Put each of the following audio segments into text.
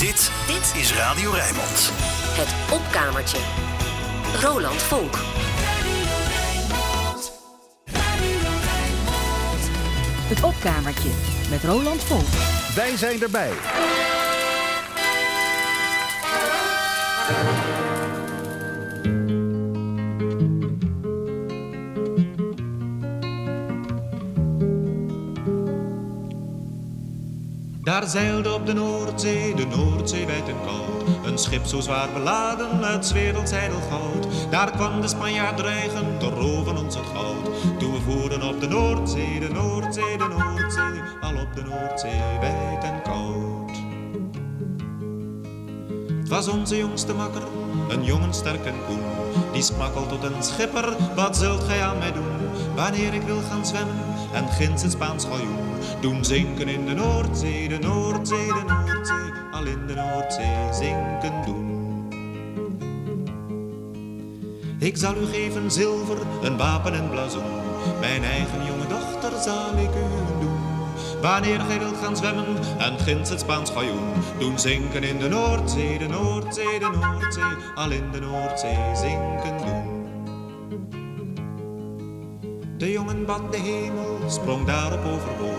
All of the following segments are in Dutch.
Dit, dit is Radio Rijnmond. Het opkamertje. Roland Vonk. Het opkamertje met Roland Vonk. Wij zijn erbij. Daar zeilde op de Noordzee, de Noordzee wijd en koud. Een schip zo zwaar beladen, het wereldzijdel goud. Daar kwam de Spanjaard dreigen te roven ons het goud. Toen we voeren op de Noordzee, de Noordzee, de Noordzee. Al op de Noordzee wijd en koud. Het was onze jongste makker, een jongen sterk en koen. Die smakkelt tot een schipper, wat zult gij aan mij doen? Wanneer ik wil gaan zwemmen en ginds het Spaans galjoen. Doen zinken in de Noordzee, de Noordzee, de Noordzee. Al in de Noordzee zinken doen. Ik zal u geven zilver, een wapen en blazoen. Mijn eigen jonge dochter zal ik u doen. Wanneer gij wilt gaan zwemmen en ginds het Spaans galjoen. Doen zinken in de Noordzee, de Noordzee, de Noordzee. Al in de Noordzee zinken doen. De jongen bad de hemel, sprong daarop overboord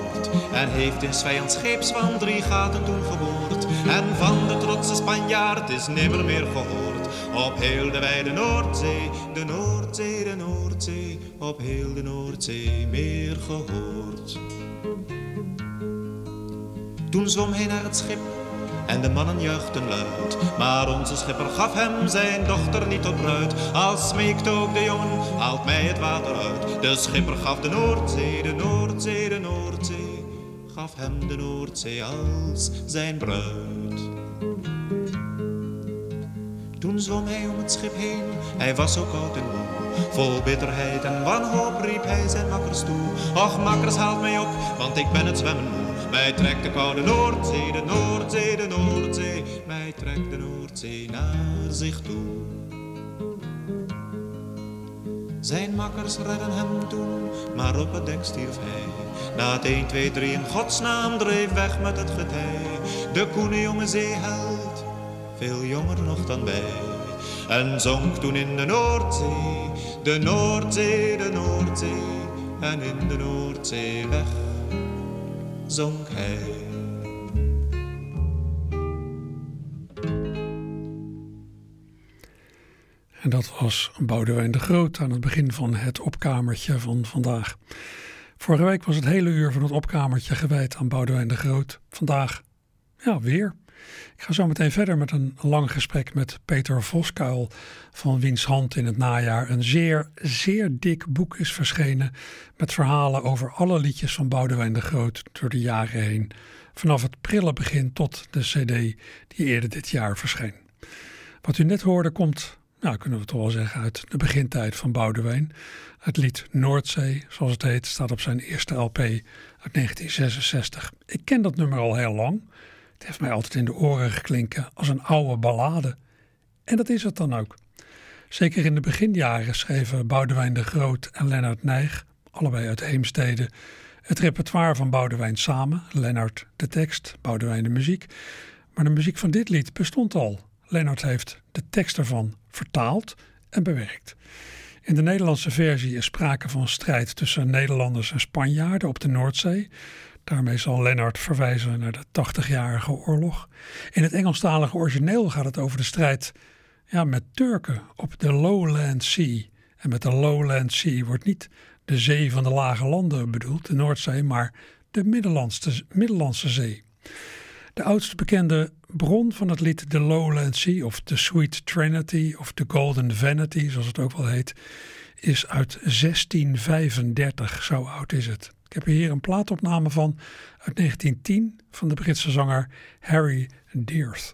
En heeft in Svijands scheepswand drie gaten toen geboord En van de trotse Spanjaard is nimmer meer gehoord Op heel de wijde Noordzee, de Noordzee, de Noordzee Op heel de Noordzee meer gehoord Toen zwom hij naar het schip en de mannen juichten luid. Maar onze schipper gaf hem zijn dochter niet tot bruid. Als smeekte ook de jongen, haalt mij het water uit. De schipper gaf de Noordzee, de Noordzee, de Noordzee. Gaf hem de Noordzee als zijn bruid. Toen zwom hij om het schip heen, hij was zo koud en moe. Vol bitterheid en wanhoop riep hij zijn makkers toe. Och makkers haalt mij op, want ik ben het zwemmen moe. Mij trekt de koude Noordzee, de Noordzee, de Noordzee. Mij trekt de Noordzee naar zich toe. Zijn makkers redden hem toen, maar op het dek stierf hij. Na het 1, 2, 3 in godsnaam dreef weg met het getij. De koene jonge zeeheld, veel jonger nog dan wij. En zonk toen in de Noordzee, de Noordzee, de Noordzee. En in de Noordzee weg zonk hij. En dat was Boudewijn de Groot aan het begin van het opkamertje van vandaag. Vorige week was het hele uur van het opkamertje gewijd aan Boudewijn de Groot. Vandaag, ja, weer. Ik ga zo meteen verder met een lang gesprek met Peter Voskuil, van wiens hand in het najaar een zeer, zeer dik boek is verschenen met verhalen over alle liedjes van Boudewijn de Groot door de jaren heen, vanaf het prille begin tot de cd die eerder dit jaar verscheen. Wat u net hoorde komt, nou kunnen we toch wel zeggen, uit de begintijd van Boudewijn. Het lied Noordzee, zoals het heet, staat op zijn eerste LP uit 1966. Ik ken dat nummer al heel lang. Het heeft mij altijd in de oren geklinken als een oude ballade. En dat is het dan ook. Zeker in de beginjaren schreven Boudewijn de Groot en Lennart Nijg, allebei uit Heemstede, het repertoire van Boudewijn samen. Lennart de tekst, Boudewijn de muziek. Maar de muziek van dit lied bestond al. Lennart heeft de tekst ervan vertaald en bewerkt. In de Nederlandse versie is sprake van strijd tussen Nederlanders en Spanjaarden op de Noordzee. Daarmee zal Lennart verwijzen naar de 80-jarige oorlog. In het Engelstalige origineel gaat het over de strijd ja, met Turken op de Lowland Sea. En met de Lowland Sea wordt niet de zee van de lage landen bedoeld, de Noordzee, maar de Middellandse, Middellandse Zee. De oudste bekende bron van het lied The Lowland Sea of The Sweet Trinity of The Golden Vanity, zoals het ook wel heet, is uit 1635. Zo oud is het. Ik heb hier een plaatopname van uit 1910 van de Britse zanger Harry Dearth.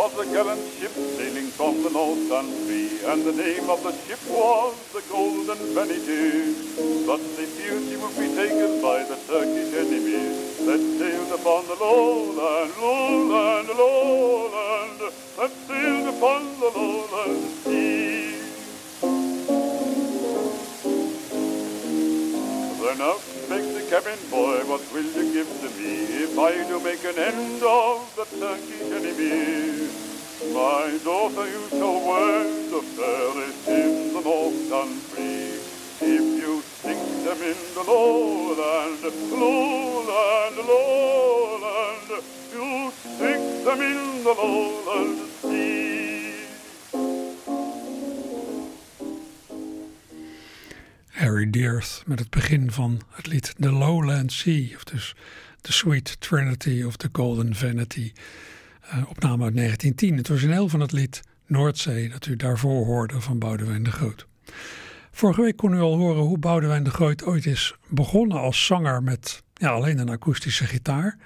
Was a gallant ship sailing from the North Sea, and the name of the ship was the Golden Vanity. But they feared she would be taken by the Turkish enemy that sailed upon the lowland, lowland, lowland, that sailed upon the lowland sea. Then out Inspector Cabin Boy, what will you give to me if I do make an end of the Turkish enemy? My daughter, you shall wear the fairest in the North Country. If you stick them in the lowland, lowland, lowland, you stick them in the lowland sea. Harry Dearth met het begin van het lied The Lowland Sea, of dus The Sweet Trinity of the Golden Vanity, opname uit 1910. Het origineel van het lied Noordzee, dat u daarvoor hoorde van Boudewijn de Groot. Vorige week kon u al horen hoe Boudewijn de Groot ooit is begonnen als zanger met ja, alleen een akoestische gitaar.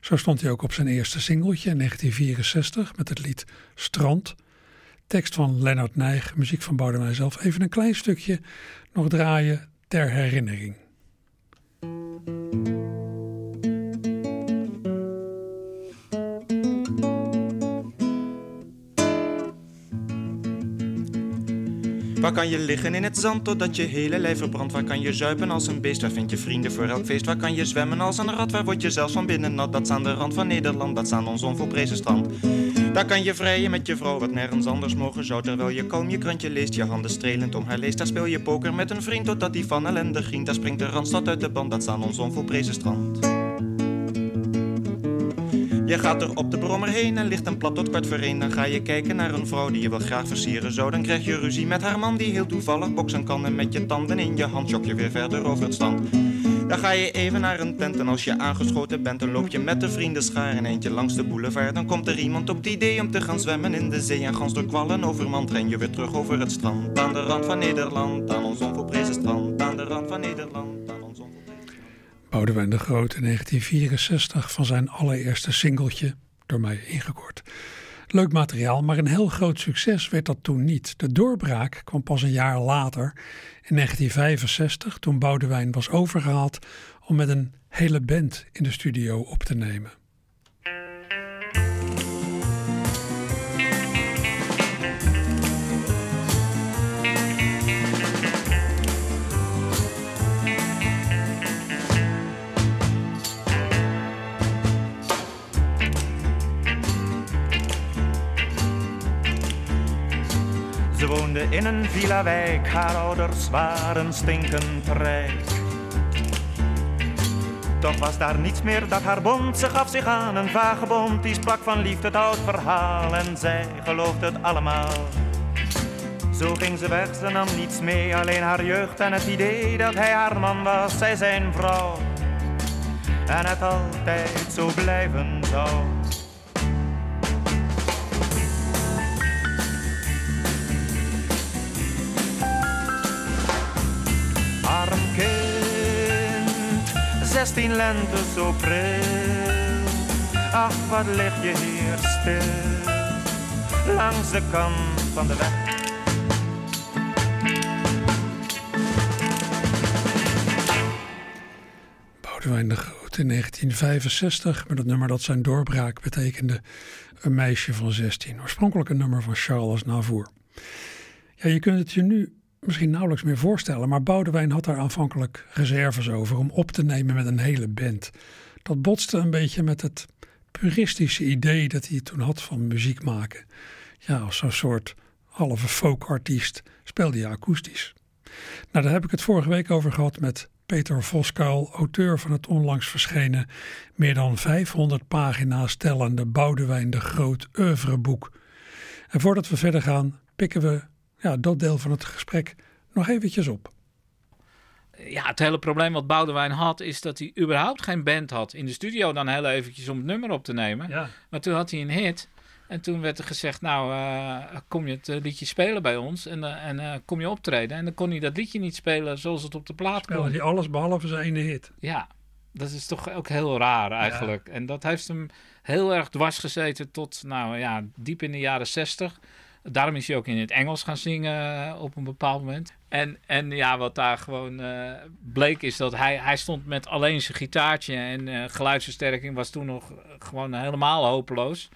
Zo stond hij ook op zijn eerste singeltje in 1964 met het lied Strand. Tekst van Lennart Nijg, muziek van Boudewijn zelf. Even een klein stukje nog draaien ter herinnering. Waar kan je liggen in het zand totdat je hele lijf verbrandt? Waar kan je zuipen als een beest? Waar vind je vrienden voor elk feest? Waar kan je zwemmen als een rat? Waar word je zelfs van binnen nat? Dat is aan de rand van Nederland, dat is aan ons onvolprezen strand. Daar kan je vrijen met je vrouw, wat nergens anders mogen zou. Terwijl je kalm je krantje leest, je handen strelend om haar leest. Daar speel je poker met een vriend totdat die van ellende grient. Daar springt de randstad uit de band, dat is aan ons onvolprezen strand. Je gaat er op de brommer heen en ligt een plat tot kwart voor één. Dan ga je kijken naar een vrouw die je wel graag versieren zou. Dan krijg je ruzie met haar man die heel toevallig boksen kan. En met je tanden in je hand jok je weer verder over het stand. Dan ga je even naar een tent en als je aangeschoten bent... dan loop je met de vrienden schaar en eentje langs de boulevard. Dan komt er iemand op het idee om te gaan zwemmen in de zee... en gans door kwallen overmand ren je weer terug over het strand. Aan de rand van Nederland, aan ons onvolprezen strand. Aan de rand van Nederland, Boudewijn de Groot in 1964 van zijn allereerste singeltje, door mij ingekort. Leuk materiaal, maar een heel groot succes werd dat toen niet. De doorbraak kwam pas een jaar later, in 1965, toen Boudewijn was overgehaald om met een hele band in de studio op te nemen. Woonde in een villa-wijk, haar ouders waren stinkend rijk. Toch was daar niets meer dat haar bond, ze gaf zich aan een vagebond. Die sprak van liefde het oud verhaal en zij geloofde het allemaal. Zo ging ze weg, ze nam niets mee, alleen haar jeugd en het idee dat hij haar man was, zij zijn vrouw. En het altijd zo blijven zou. Arm kind, zestien lente zo pril. Ach, wat lig je hier stil, langs de kant van de weg. Boudewijn de Groot in 1965 met het nummer dat zijn doorbraak betekende een meisje van 16. Oorspronkelijk een nummer van Charles Navour. Ja, je kunt het je nu misschien nauwelijks meer voorstellen, maar Boudewijn had daar aanvankelijk reserves over om op te nemen met een hele band. Dat botste een beetje met het puristische idee dat hij toen had van muziek maken. Ja, als zo'n soort halve folkartiest speelde hij akoestisch. Nou, daar heb ik het vorige week over gehad met Peter Voskuil, auteur van het onlangs verschenen meer dan 500 pagina's tellende Boudewijn de Groot oeuvreboek. En voordat we verder gaan, pikken we ja, dat deel van het gesprek nog eventjes op. Ja, het hele probleem wat Boudewijn had, is dat hij überhaupt geen band had. In de studio dan heel eventjes om het nummer op te nemen. Ja. Maar toen had hij een hit. En toen werd er gezegd, nou, uh, kom je het uh, liedje spelen bij ons en, uh, en kom je optreden. En dan kon hij dat liedje niet spelen zoals het op de plaat kwam. hij alles behalve zijn ene hit. Ja, dat is toch ook heel raar eigenlijk. Ja. En dat heeft hem heel erg dwars gezeten tot, nou ja, diep in de jaren zestig. Daarom is hij ook in het Engels gaan zingen op een bepaald moment. En, en ja, wat daar gewoon uh, bleek is dat hij, hij stond met alleen zijn gitaartje en uh, geluidsversterking was toen nog gewoon helemaal hopeloos.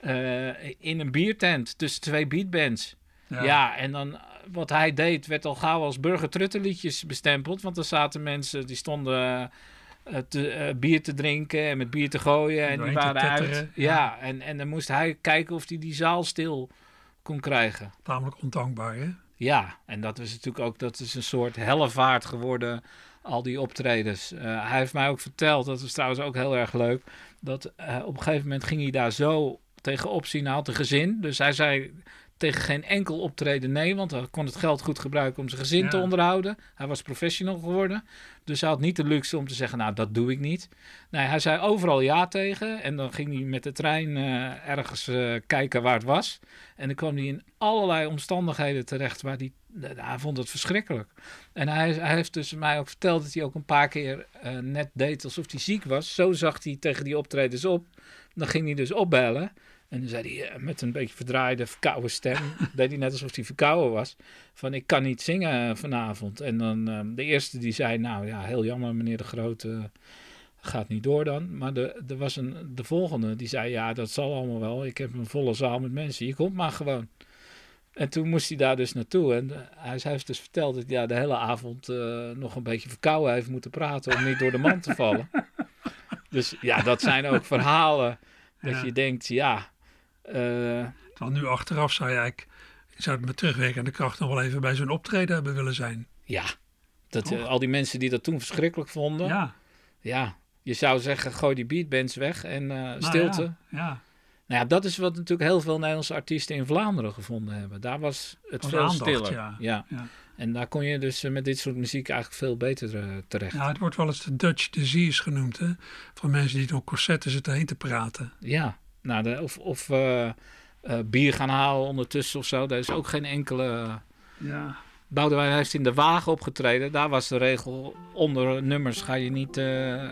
Uh, in een biertent tussen twee beatbands. Ja. ja, en dan wat hij deed werd al gauw als burgertruttenliedjes bestempeld. Want er zaten mensen die stonden eh, te, eh, bier te drinken en met bier te gooien. En die waren uit. Ja, ja. en, en dan moest hij kijken of hij die zaal stil kon krijgen. Tamelijk ondankbaar, hè? Ja, en dat is natuurlijk ook dat is een soort hellevaart geworden, al die optredens. Eh, hij heeft mij ook verteld, dat is trouwens ook heel erg leuk, dat eh, op een gegeven moment ging hij daar zo tegenop zien. Hij had een gezin, dus hij zei tegen geen enkel optreden nee, want hij kon het geld goed gebruiken om zijn gezin Ja. te onderhouden. Hij was professional geworden, dus hij had niet de luxe om te zeggen, nou dat doe ik niet. Nee, hij zei overal ja tegen en dan ging hij met de trein eh, ergens eh, kijken waar het was. En dan kwam hij in allerlei omstandigheden terecht waar hij, hij vond het verschrikkelijk. En hij, hij heeft dus mij ook verteld dat hij ook een paar keer net deed alsof hij ziek was. Zo zag hij tegen die optredens op. Dan ging hij dus opbellen. En dan zei hij eh, met een beetje verdraaide, verkouden stem, deed hij net alsof hij verkouden was, van ik kan niet zingen vanavond. En dan eh, de eerste die zei, nou ja, heel jammer meneer de Grote, gaat niet door dan. Maar de, er was een, de volgende die zei, ja dat zal allemaal wel, ik heb een volle zaal met mensen, je komt maar gewoon. En toen moest hij daar dus naartoe. En eh, hij heeft dus verteld dat hij ja, de hele avond eh, nog een beetje verkouden heeft moeten praten om niet door de man te vallen. Dus ja, dat zijn ook verhalen dat Ja. je denkt, ja, eh, Terwijl nu achteraf zou je eigenlijk, je zou het met terugwerkende kracht nog wel even bij zo'n optreden hebben willen zijn. ja. Dat, eh, al die mensen die dat toen verschrikkelijk vonden. Ja. Ja, je zou zeggen, gooi die beatbands weg en eh, nou stilte. Ja, ja. Nou ja, dat is wat natuurlijk heel veel Nederlandse artiesten in Vlaanderen gevonden hebben. Daar was het Was veel aandacht, stiller. ja. Ja. Ja. En daar kon je dus eh, met dit soort muziek eigenlijk veel beter terecht. Ja, het wordt wel eens de Dutch disease genoemd, hè? Van mensen die door corsetten zitten heen te praten. Ja, nou, de, of, of eh, eh, bier gaan halen ondertussen of zo. Daar is ook geen enkele... Ja. Boudewijn heeft in de wagen opgetreden. Daar was de regel, onder nummers ga je niet eh, eh,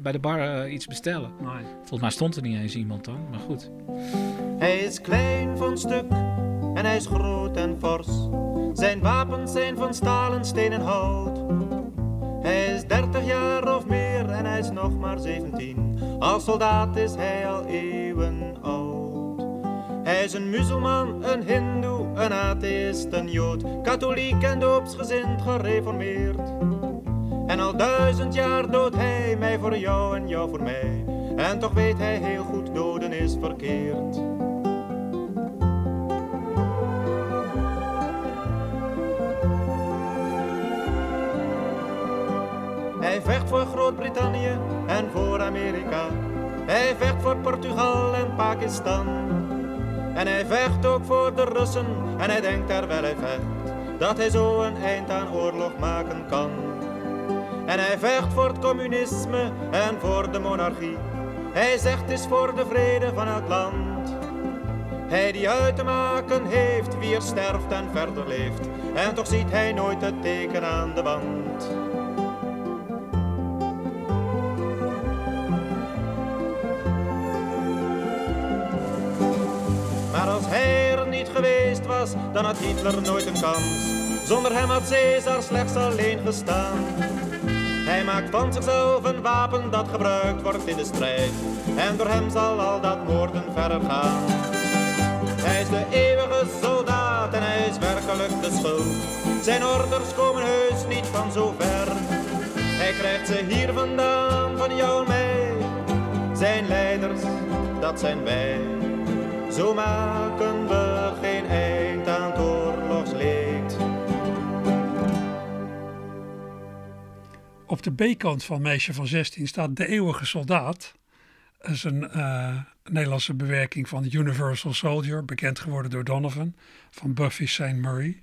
bij de bar iets bestellen. Nee. Volgens mij stond er niet eens iemand dan, maar goed. Hij is klein van stuk en hij is groot en fors. Zijn wapens zijn van stalen, steen en hout. Hij is dertig jaar of meer en hij is nog maar zeventien. Als soldaat is hij al eeuwen oud. Hij is een muzelman, een hindoe, een atheïst, een jood, katholiek en doopsgezind gereformeerd. En al duizend jaar doodt hij mij voor jou en jou voor mij. En toch weet hij heel goed, doden is verkeerd. Hij vecht voor Groot-Brittannië en voor Amerika. Hij vecht voor Portugal en Pakistan. En hij vecht ook voor de Russen en hij denkt terwijl hij vecht dat hij zo een eind aan oorlog maken kan. En hij vecht voor het communisme en voor de monarchie. Hij zegt is voor de vrede van het land. Hij die uit te maken heeft wie er sterft en verder leeft. En toch ziet hij nooit het teken aan de wand. Als hij er niet geweest was, dan had Hitler nooit een kans. Zonder hem had Caesar slechts alleen gestaan. Hij maakt van zichzelf een wapen dat gebruikt wordt in de strijd. En door hem zal al dat moorden verder gaan. Hij is de eeuwige soldaat en hij is werkelijk de schuld. Zijn orders komen heus niet van zo ver. Hij krijgt ze hier vandaan, van jou en mij. Zijn leiders, dat zijn wij. Zo maken we geen eind aan het oorlogsleed. Op de B-kant van Meisje van 16 staat De Eeuwige Soldaat. Dat is een eh, Nederlandse bewerking van Universal Soldier, bekend geworden door Donovan van Buffy St. Murray.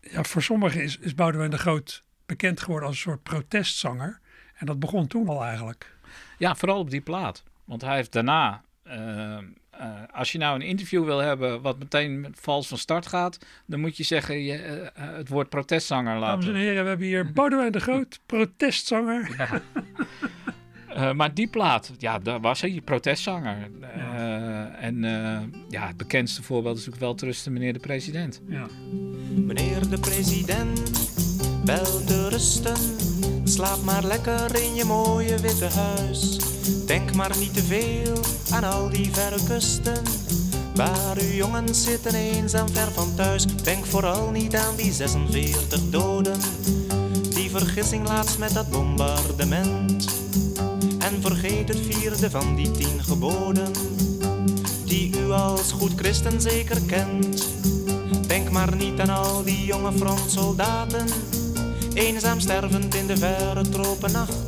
Ja, voor sommigen is, is Boudewijn de Groot bekend geworden als een soort protestzanger. En dat begon toen al eigenlijk. Ja, vooral op die plaat. Want hij heeft daarna, eh, eh, als je nou een interview wil hebben wat meteen met vals van start gaat, dan moet je zeggen je, eh, eh, het woord protestzanger Dames en laten. heren, we hebben hier Boudewijn de Groot, protestzanger. Eh, maar die plaat, ja, daar was hij, protestzanger. Eh, en eh, ja, het bekendste voorbeeld is natuurlijk wel te rusten, meneer de president. Ja. Meneer de president, wel te rusten. Slaap maar lekker in je mooie witte huis. Denk maar niet te veel aan al die verre kusten. Waar uw jongens zitten eenzaam ver van thuis, denk vooral niet aan die 46 doden. Die vergissing laatst met dat bombardement. En vergeet het vierde van die tien geboden, die u als goed christen zeker kent. Denk maar niet aan al die jonge frontsoldaten, eenzaam stervend in de verre tropennacht.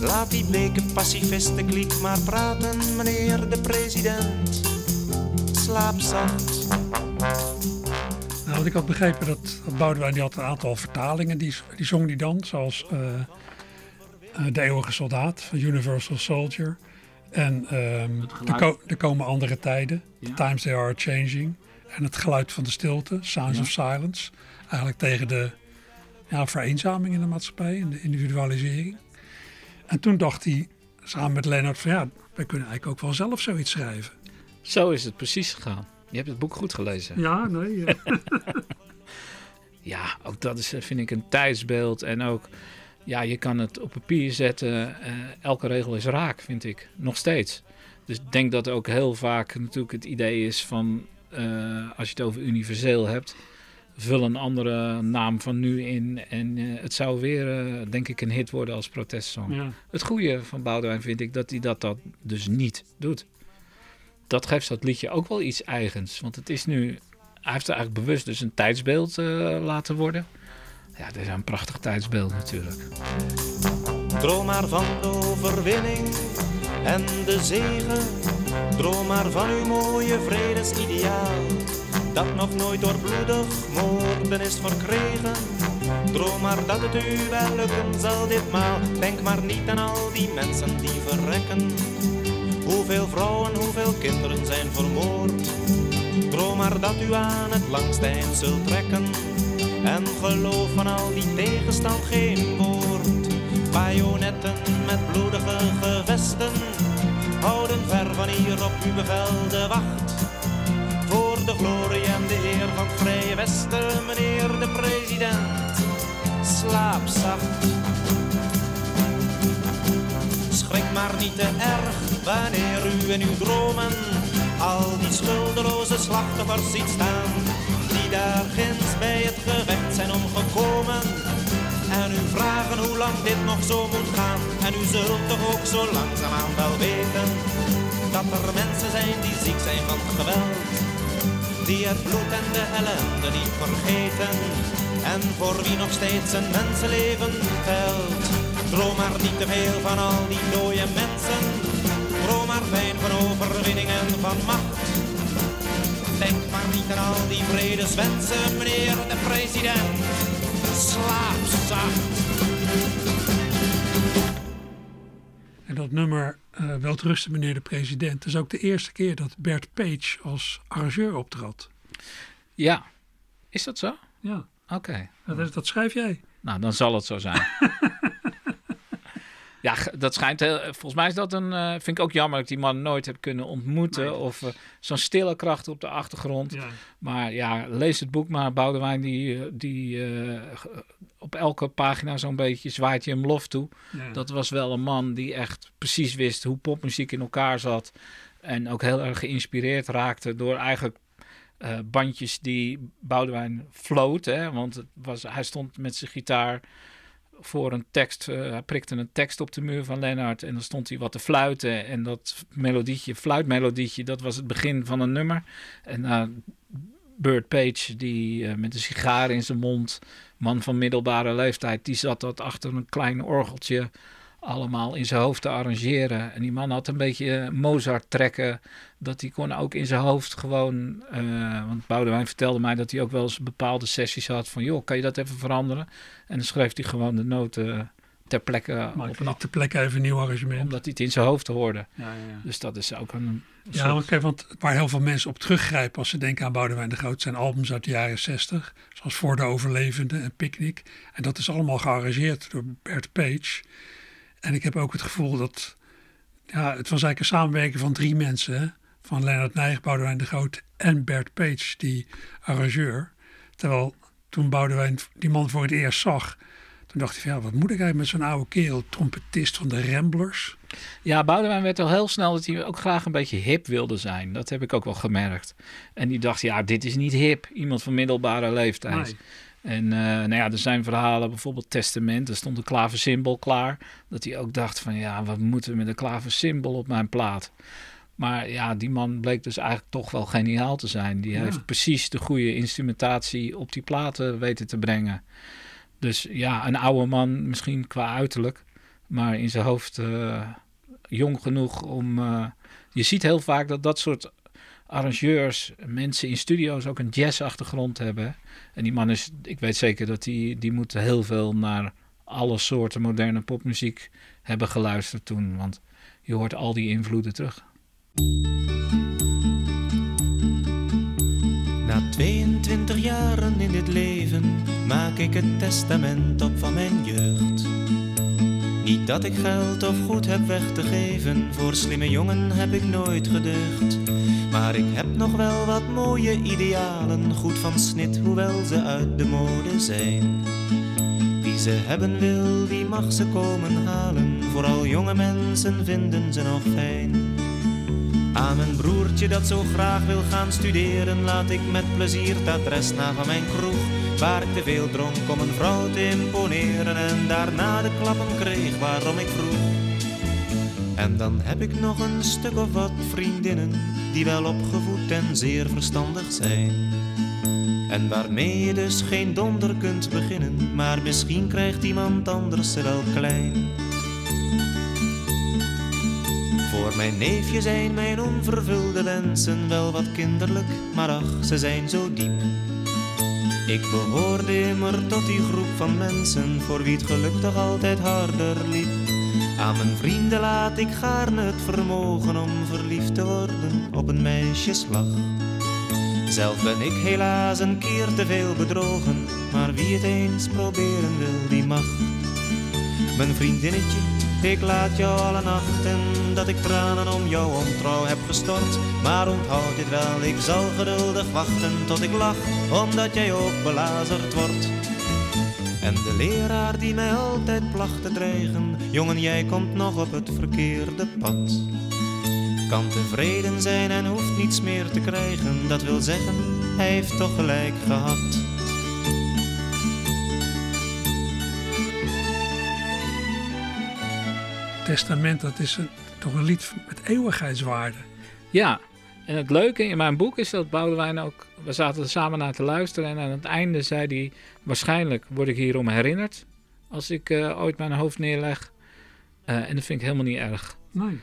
Laat die bleke pacifisten kliek maar praten, meneer de president. Slaap zacht. Nou, want ik had begrepen dat, dat Boudewijn die had een aantal vertalingen. Die, die zong die dan, zoals eh, eh, De Eeuwige Soldaat van Universal Soldier. En ehm er, ko- er komen andere tijden. The Times They Are Changing. En het geluid van de stilte, Sounds of Silence. Eigenlijk tegen de ja, vereenzaming in de maatschappij en de individualisering. En toen dacht hij samen met Lennart van ja, wij kunnen eigenlijk ook wel zelf zoiets schrijven. Zo is het precies gegaan. Je hebt het boek goed gelezen. Ja, nee. ja. Ja, ook dat is, eh, vind ik, een tijdsbeeld. En ook, ja, je kan het op papier zetten. eh, elke regel is raak, vind ik. Nog steeds. Dus ik denk dat ook heel vaak natuurlijk het idee is van... eh, als je het over universeel hebt... vul een andere naam van nu in. En eh, het zou weer, eh, denk ik, een hit worden als protestsong. Ja. Het goede van Boudewijn vind ik dat hij dat, dat dus niet doet. Dat geeft dat liedje ook wel iets eigens. Want het is nu... Hij heeft er eigenlijk bewust dus een tijdsbeeld eh, laten worden. Ja, dat is een prachtig tijdsbeeld natuurlijk. Droom maar van de overwinning en de zegen. Droom maar van uw mooie vredesideaal. Dat nog nooit door bloedig moorden is verkregen. Droom maar dat het u wel lukken zal ditmaal. Denk maar niet aan al die mensen die verrekken. Hoeveel vrouwen, hoeveel kinderen zijn vermoord. Droom maar dat u aan het langste eind zult trekken. En geloof van al die tegenstand geen woord. Bajonetten met bloedige gevesten houden ver van hier op uw bevel de wacht. Van het Vrije Westen, meneer de president, slaap zacht. Schrik maar niet te erg wanneer u in uw dromen al die schuldeloze slachtoffers ziet staan. Die daar ginds bij het gevecht zijn omgekomen. En u vragen hoe lang dit nog zo moet gaan. En u zult toch ook zo langzaamaan wel weten. Dat er mensen zijn die ziek zijn van geweld. Die het bloed en de ellende niet vergeten. En voor wie nog steeds een mensenleven telt. Droom maar niet te veel van al die dode mensen. Droom maar fijn van overwinning en van macht. Denk maar niet aan al die vredeswensen, meneer de president. Slaap zacht. En dat nummer eh Welterusten meneer de president is ook de eerste keer dat Bert Page als arrangeur optrad. Ja, is dat zo? Ja, Oké. dat, dat schrijf jij. Nou, dan zal het zo zijn. ja, dat schijnt heel, volgens mij is dat een. eh, vind ik ook jammer dat ik die man nooit heb kunnen ontmoeten. Nee, of eh, zo'n stille kracht op de achtergrond. Ja. Maar ja, lees het boek maar. Boudewijn, die, eh, die op elke pagina zo'n beetje zwaait je hem lof toe. Ja. Dat was wel een man die echt precies wist hoe popmuziek in elkaar zat. En ook heel erg geïnspireerd raakte door eigenlijk bandjes die Boudewijn floot. Hè? Want het was, hij stond met zijn gitaar voor een tekst. eh, hij prikte een tekst op de muur van Lennart. En dan stond hij wat te fluiten. En dat melodietje, fluitmelodietje, dat was het begin van een nummer. En uh, Burt Page, die eh, met een sigaar in zijn mond, man van middelbare leeftijd, die zat dat achter een klein orgeltje allemaal in zijn hoofd te arrangeren. En die man had een beetje eh, Mozart trekken. Dat hij kon ook in zijn hoofd gewoon... eh, want Boudewijn vertelde mij dat hij ook wel eens bepaalde sessies had van... joh, kan je dat even veranderen? En dan schreef hij gewoon de noten ter plekke Maak op een, niet ter plekke even een nieuw arrangement. omdat hij het in zijn hoofd hoorde. Ja, ja, ja. Dus dat is ook een... Ja, soort- want, kijk, want waar heel veel mensen op teruggrijpen als ze denken aan Boudewijn de Groot, zijn albums uit de jaren 60, zoals Voor de Overlevende en Picnic. En dat is allemaal gearrangeerd door Bert Page. En ik heb ook het gevoel dat, ja, het was eigenlijk een samenwerking van drie mensen, hè? van Leonard Nijg, Boudewijn de Groot en Bert Page, die arrangeur. Terwijl toen Boudewijn die man voor het eerst zag, toen dacht ik van ja, wat moet ik eigenlijk met zo'n oude kerel, trompetist van de Ramblers. Ja, Boudewijn werd al heel snel dat hij ook graag een beetje hip wilde zijn. Dat heb ik ook wel gemerkt. En die dacht, ja, dit is niet hip. Iemand van middelbare leeftijd. Nee. En eh, nou ja, er zijn verhalen, bijvoorbeeld Testament, er stond een klaversymbol klaar. Dat hij ook dacht van, ja, wat moeten we met een klaversymbol op mijn plaat? Maar ja, die man bleek dus eigenlijk toch wel geniaal te zijn. Die Ja. heeft precies de goede instrumentatie op die platen weten te brengen. Dus ja, een oude man misschien qua uiterlijk, maar in zijn hoofd eh, jong genoeg om... eh, je ziet heel vaak dat dat soort arrangeurs, mensen in studio's ook een jazzachtergrond hebben. En die man is, ik weet zeker dat die, die moet heel veel naar alle soorten moderne popmuziek hebben geluisterd toen. Want je hoort al die invloeden terug. Na 22 jaren in dit leven maak ik het testament op van mijn jeugd. Niet dat ik geld of goed heb weg te geven, voor slimme jongen heb ik nooit geducht. Maar ik heb nog wel wat mooie idealen, goed van snit, hoewel ze uit de mode zijn. Wie ze hebben wil, die mag ze komen halen, vooral jonge mensen vinden ze nog fijn. Aan mijn broertje dat zo graag wil gaan studeren, laat ik met plezier het adres na van mijn kroeg. Waar ik te veel dronk om een vrouw te imponeren en daarna de klappen kreeg waarom ik vroeg. En dan heb ik nog een stuk of wat vriendinnen die wel opgevoed en zeer verstandig zijn. En waarmee je dus geen donder kunt beginnen, maar misschien krijgt iemand anders ze wel klein. Voor mijn neefje zijn mijn onvervulde wensen wel wat kinderlijk, maar ach, ze zijn zo diep. Ik behoorde immer tot die groep van mensen voor wie het geluk toch altijd harder liep. Aan mijn vrienden laat ik gaarne het vermogen om verliefd te worden op een meisjeslag. Zelf ben ik helaas een keer te veel bedrogen, maar wie het eens proberen wil, die mag. Mijn vriendinnetje, ik laat jou alle nachten dat ik tranen om jouw ontrouw heb gestort. Maar onthoud dit wel, ik zal geduldig wachten tot ik lach, omdat jij ook belazerd wordt. En de leraar die mij altijd placht te dreigen, jongen jij komt nog op het verkeerde pad. Kan tevreden zijn en hoeft niets meer te krijgen, dat wil zeggen, hij heeft toch gelijk gehad. Testament, dat is een, toch een lied met eeuwigheidswaarde. Ja, en het leuke in mijn boek is dat Boudewijn ook... We zaten er samen naar te luisteren en aan het einde zei hij... Waarschijnlijk word ik hierom herinnerd als ik eh, ooit mijn hoofd neerleg. Eh, en dat vind ik helemaal niet erg. Nee.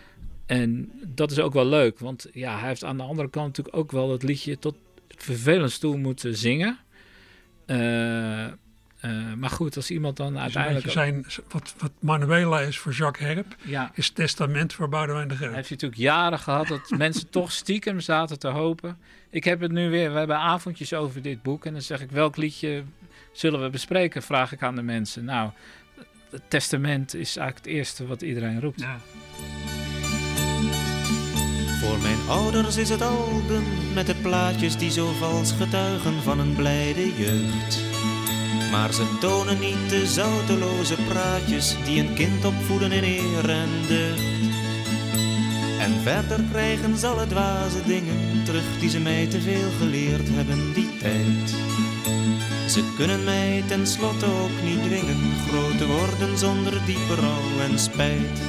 En dat is ook wel leuk, want ja, hij heeft aan de andere kant natuurlijk ook wel dat liedje tot het vervelendst toe moeten zingen. Eh, eh, maar goed, als iemand dan uiteindelijk... zijn, wat, wat Manuela is voor Jacques Herp, Ja, is testament voor Boudewijn de Groot. Hij heeft natuurlijk jaren gehad dat mensen toch stiekem zaten te hopen. Ik heb het nu weer, we hebben avondjes over dit boek. En dan zeg ik, welk liedje zullen we bespreken? Vraag ik aan de mensen. Nou, het testament is eigenlijk het eerste wat iedereen roept. Ja. Voor mijn ouders is het album met de plaatjes die zo vals getuigen van een blijde jeugd. Maar ze tonen niet de zouteloze praatjes die een kind opvoeden in eer en deugd. En verder krijgen ze alle dwaze dingen terug die ze mij te veel geleerd hebben die tijd. Ze kunnen mij tenslotte ook niet dwingen groot te worden zonder diepe rouw en spijt.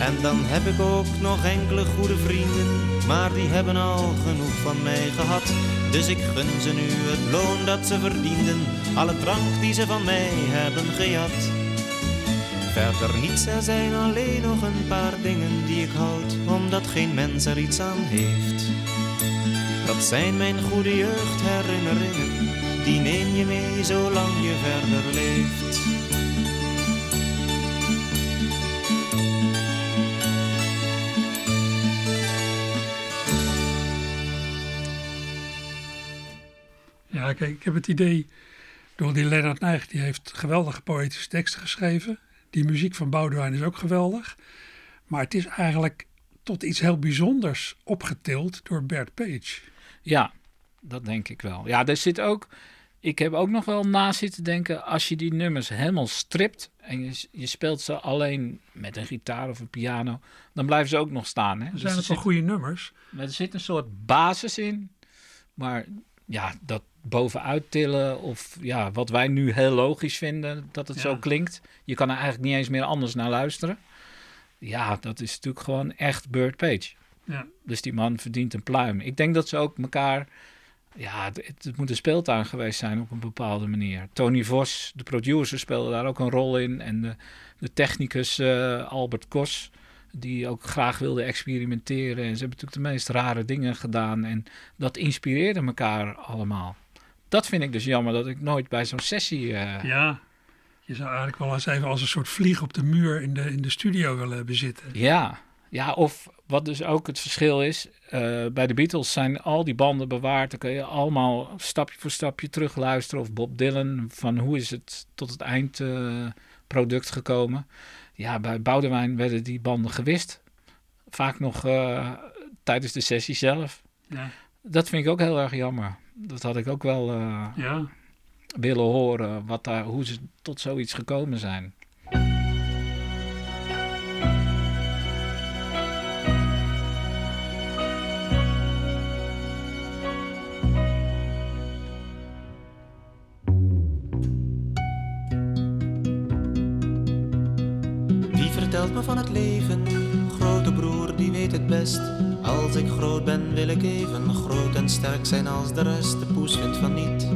En dan heb ik ook nog enkele goede vrienden, maar die hebben al genoeg van mij gehad. Dus ik gun ze nu het loon dat ze verdienden, alle drank die ze van mij hebben gejat. Verder niets, er zijn alleen nog een paar dingen die ik houd, omdat geen mens er iets aan heeft. Dat zijn mijn goede jeugdherinneringen, die neem je mee zolang je verder leeft. Ik heb het idee, door die Leonard Nijg, die heeft geweldige poëtische teksten geschreven. Die muziek van Boudewijn is ook geweldig. Maar het is eigenlijk tot iets heel bijzonders opgetild door Bert Page. Ja, dat denk ik wel. Ja, er zit ook. ik heb ook nog wel na zitten denken, als je die nummers helemaal stript en je, je speelt ze alleen met een gitaar of een piano, dan blijven ze ook nog staan. Hè? Dus zijn het wel goede nummers. maar er zit een soort basis in. Maar ja, dat bovenuit tillen of ja, wat wij nu heel logisch vinden, dat het Ja. zo klinkt. Je kan er eigenlijk niet eens meer anders naar luisteren. Ja, dat is natuurlijk gewoon echt Bird Page. Ja. Dus die man verdient een pluim. Ik denk dat ze ook elkaar... Ja, het, het moet een speeltuin geweest zijn op een bepaalde manier. Tony Vos, de producer, speelde daar ook een rol in. En de, de technicus eh, Albert Kos, die ook graag wilde experimenteren. En ze hebben natuurlijk de meest rare dingen gedaan. En dat inspireerde elkaar allemaal. Dat vind ik dus jammer dat ik nooit bij zo'n sessie... eh, Ja, je zou eigenlijk wel eens even als een soort vlieg op de muur in de, in de studio willen hebben zitten. Ja, ja, of wat dus ook het verschil is, eh, bij de Beatles zijn al die banden bewaard. Dan kun je allemaal stapje voor stapje terugluisteren. Of Bob Dylan, van hoe is het tot het eindproduct gekomen. Ja, bij Boudewijn werden die banden gewist. Vaak nog eh, tijdens de sessie zelf. Ja, Dat vind ik ook heel erg jammer. Dat had ik ook wel eh, ja. willen horen, wat daar, hoe ze tot zoiets gekomen zijn. Sterk zijn als de rest. De poes vindt van niet.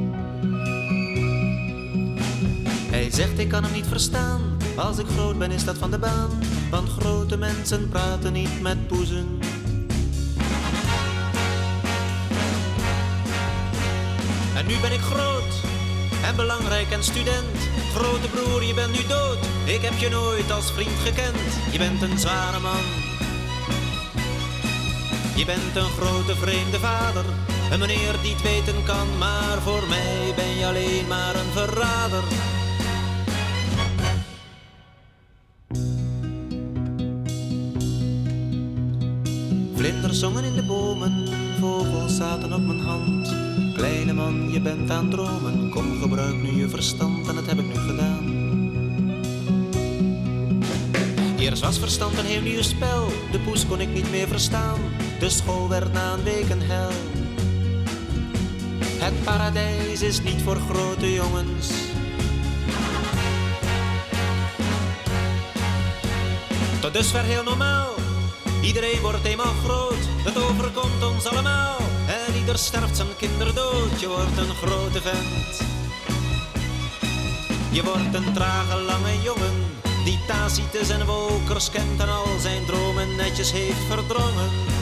Hij zegt ik kan hem niet verstaan. Als ik groot ben, is dat van de baan. Want grote mensen praten niet met poezen. En nu ben ik groot en belangrijk en student. Grote broer, je bent nu dood. Ik heb je nooit als vriend gekend. Je bent een zware man. Je bent een grote vreemde vader. Een meneer die het weten kan. Maar voor mij ben je alleen maar een verrader. Vlinders zongen in de bomen, vogels zaten op mijn hand. Kleine man, je bent aan het dromen, kom gebruik nu je verstand en dat heb ik nu gedaan. Eerst was verstand een heel nieuw spel, de poes kon ik niet meer verstaan. De school werd na een week een hel. Het paradijs is niet voor grote jongens. Tot dusver heel normaal. Iedereen wordt eenmaal groot, het overkomt ons allemaal. En ieder sterft zijn kinderdood, je wordt een grote vent. Je wordt een trage lange jongen, die Tacitus en Wolkers kent en al zijn dromen netjes heeft verdrongen.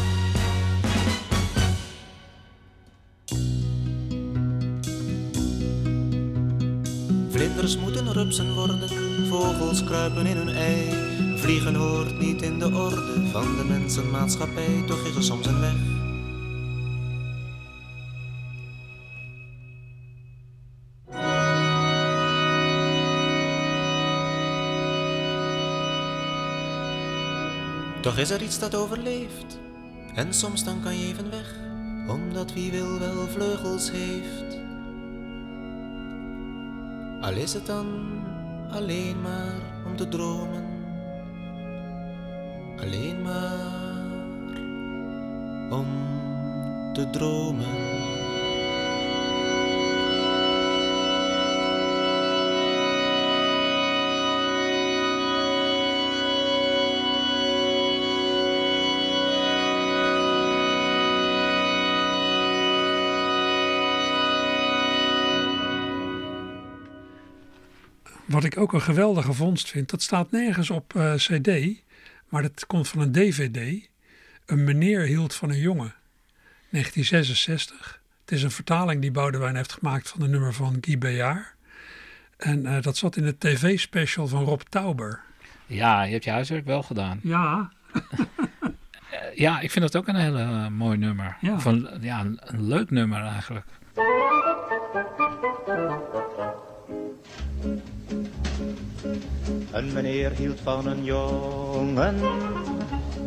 Vlinders moeten rupsen worden, vogels kruipen in hun ei. Vliegen hoort niet in de orde van de mensenmaatschappij, toch is er soms een weg. Toch is er iets dat overleeft, en soms dan kan je even weg, omdat wie wil wel vleugels heeft. Al is het dan alleen maar om te dromen. Alleen maar om te dromen. Wat ik ook een geweldige vondst vind, dat staat nergens op eh, CD, maar dat komt van een DVD. Een meneer hield van een jongen, 1966. Het is een vertaling die Boudewijn heeft gemaakt van een nummer van Guy Béard. En eh, dat zat in het tv-special van Rob Tauber. Ja, je hebt je huiswerk wel gedaan. Ja, Eh, ja, ik vind dat ook een hele mooi nummer. Ja. Een, ja, een, een leuk nummer eigenlijk. Een meneer hield van een jongen,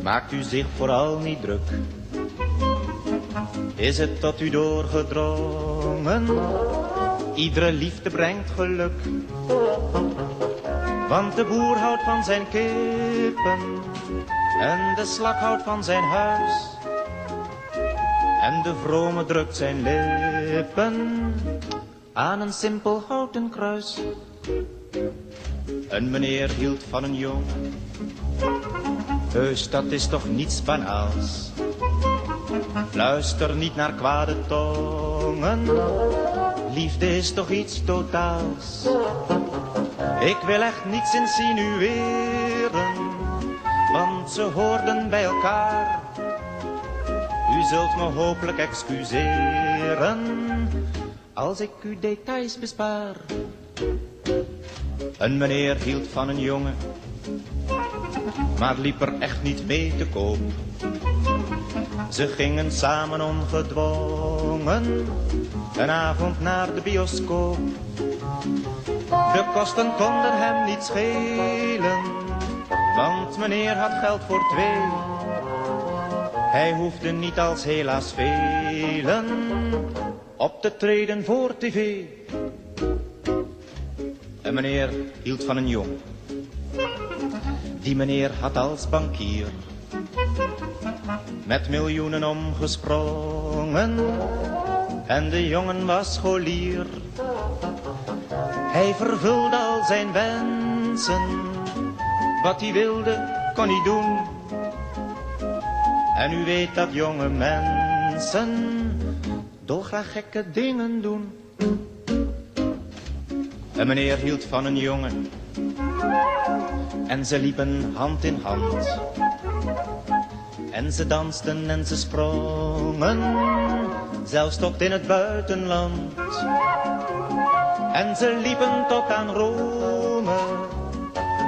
maakt u zich vooral niet druk. Is het tot u doorgedrongen, Iedere liefde brengt geluk. Want de boer houdt van zijn kippen en de slak houdt van zijn huis. En de vrome drukt zijn lippen aan een simpel houten kruis. Een meneer hield van een jongen, heus dat is toch niets banaals. Luister niet naar kwade tongen, liefde is toch iets totaals. Ik wil echt niets insinueren, want ze hoorden bij elkaar. U zult me hopelijk excuseren, als ik u details bespaar. Een meneer hield van een jongen, maar liep er echt niet mee te koop. Ze gingen samen ongedwongen, een avond naar de bioscoop. De kosten konden hem niet schelen, want meneer had geld voor twee. Hij hoefde niet als helaas velen op te treden voor tv. Een meneer hield van een jong. Die meneer had als bankier met miljoenen omgesprongen. En de jongen was scholier. Hij vervulde al zijn wensen. Wat hij wilde, kon hij doen. En u weet dat jonge mensen dolgraag gekke dingen doen. Een meneer hield van een jongen en ze liepen hand in hand. En ze dansten en ze sprongen, zelfs tot in het buitenland. En ze liepen tot aan Rome,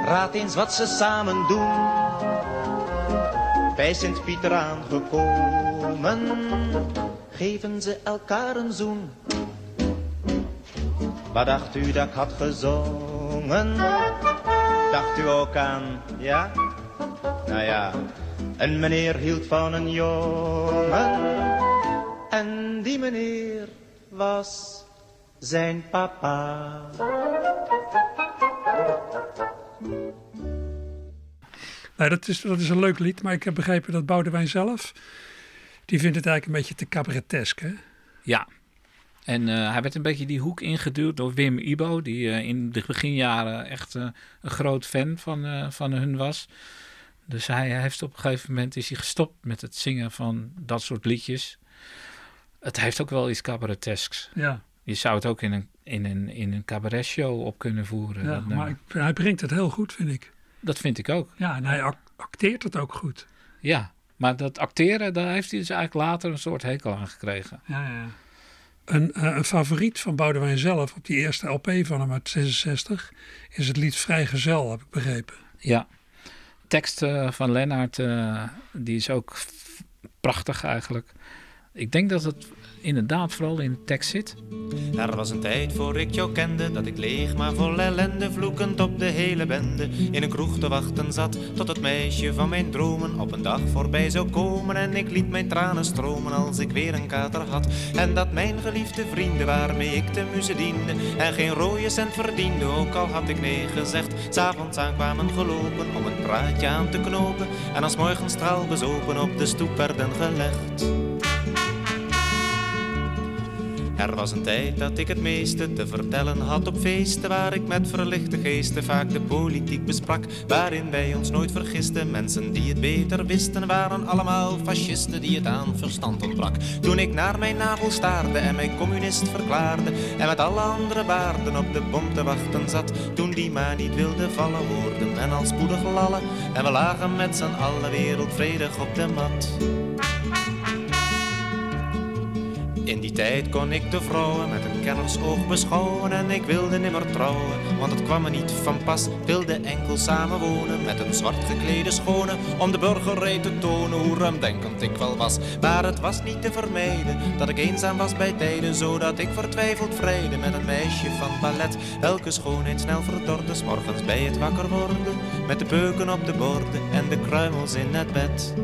raad eens wat ze samen doen. Bij Sint-Pieter aangekomen, geven ze elkaar een zoen. Wat dacht u dat ik had gezongen? Dacht u ook aan, ja? Nou ja, een meneer hield van een jongen. En die meneer was zijn papa. Nou, dat is, dat is een leuk lied, maar ik heb begrepen dat Boudewijn zelf... die vindt het eigenlijk een beetje te cabaretesk, hè? Ja. En uh, hij werd een beetje die hoek ingeduwd door Wim Ibo, die uh, in de beginjaren echt uh, een groot fan van, van hun was. Dus hij heeft op een gegeven moment is hij gestopt met het zingen van dat soort liedjes. Het heeft ook wel iets cabaretesks. Ja. Je zou het ook in een, in een, in een cabaretshow op kunnen voeren. Ja, maar ik, hij brengt het heel goed, vind ik. Dat vind ik ook. Ja, en hij acteert het ook goed. Ja, maar dat acteren, daar heeft hij dus eigenlijk later een soort hekel aan gekregen. Ja, ja. Een, uh, een favoriet van Boudewijn zelf op die eerste LP van hem uit 66 is het lied Vrijgezel, heb ik begrepen. Ja, tekst uh, van Lennart, uh, die is ook prachtig eigenlijk. Ik denk dat het inderdaad vooral in de tekst zit. Er was een tijd voor ik jou kende, dat ik leeg maar vol ellende, vloekend op de hele bende, in een kroeg te wachten zat, tot het meisje van mijn dromen op een dag voorbij zou komen. En ik liet mijn tranen stromen als ik weer een kater had. En dat mijn geliefde vrienden waarmee ik de muze diende, en geen rode cent verdiende, ook al had ik nee gezegd. S'avonds aankwamen gelopen om een praatje aan te knopen, en als morgen straal bezopen op de stoep werden gelegd. Er was een tijd dat ik het meeste te vertellen had op feesten waar ik met verlichte geesten vaak de politiek besprak, waarin wij ons nooit vergisten. Mensen die het beter wisten waren allemaal fascisten die het aan verstand ontbrak. Toen ik naar mijn navel staarde en mij communist verklaarde en met alle andere baarden op de bom te wachten zat, toen die maar niet wilde vallen worden en al spoedig lallen en we lagen met z'n allen wereldvredig op de mat. In die tijd kon ik de vrouwen met een kennersoog beschouwen en ik wilde nimmer trouwen, want het kwam me niet van pas. Wilde enkel samenwonen met een zwart geklede schone, om de burgerij te tonen hoe ruimdenkend ik wel was. Maar het was niet te vermijden dat ik eenzaam was bij tijden, zodat ik vertwijfeld vrijde met een meisje van ballet. Welke schoonheid snel verdorde, 's morgens bij het wakker worden, met de peuken op de borden en de kruimels in het bed.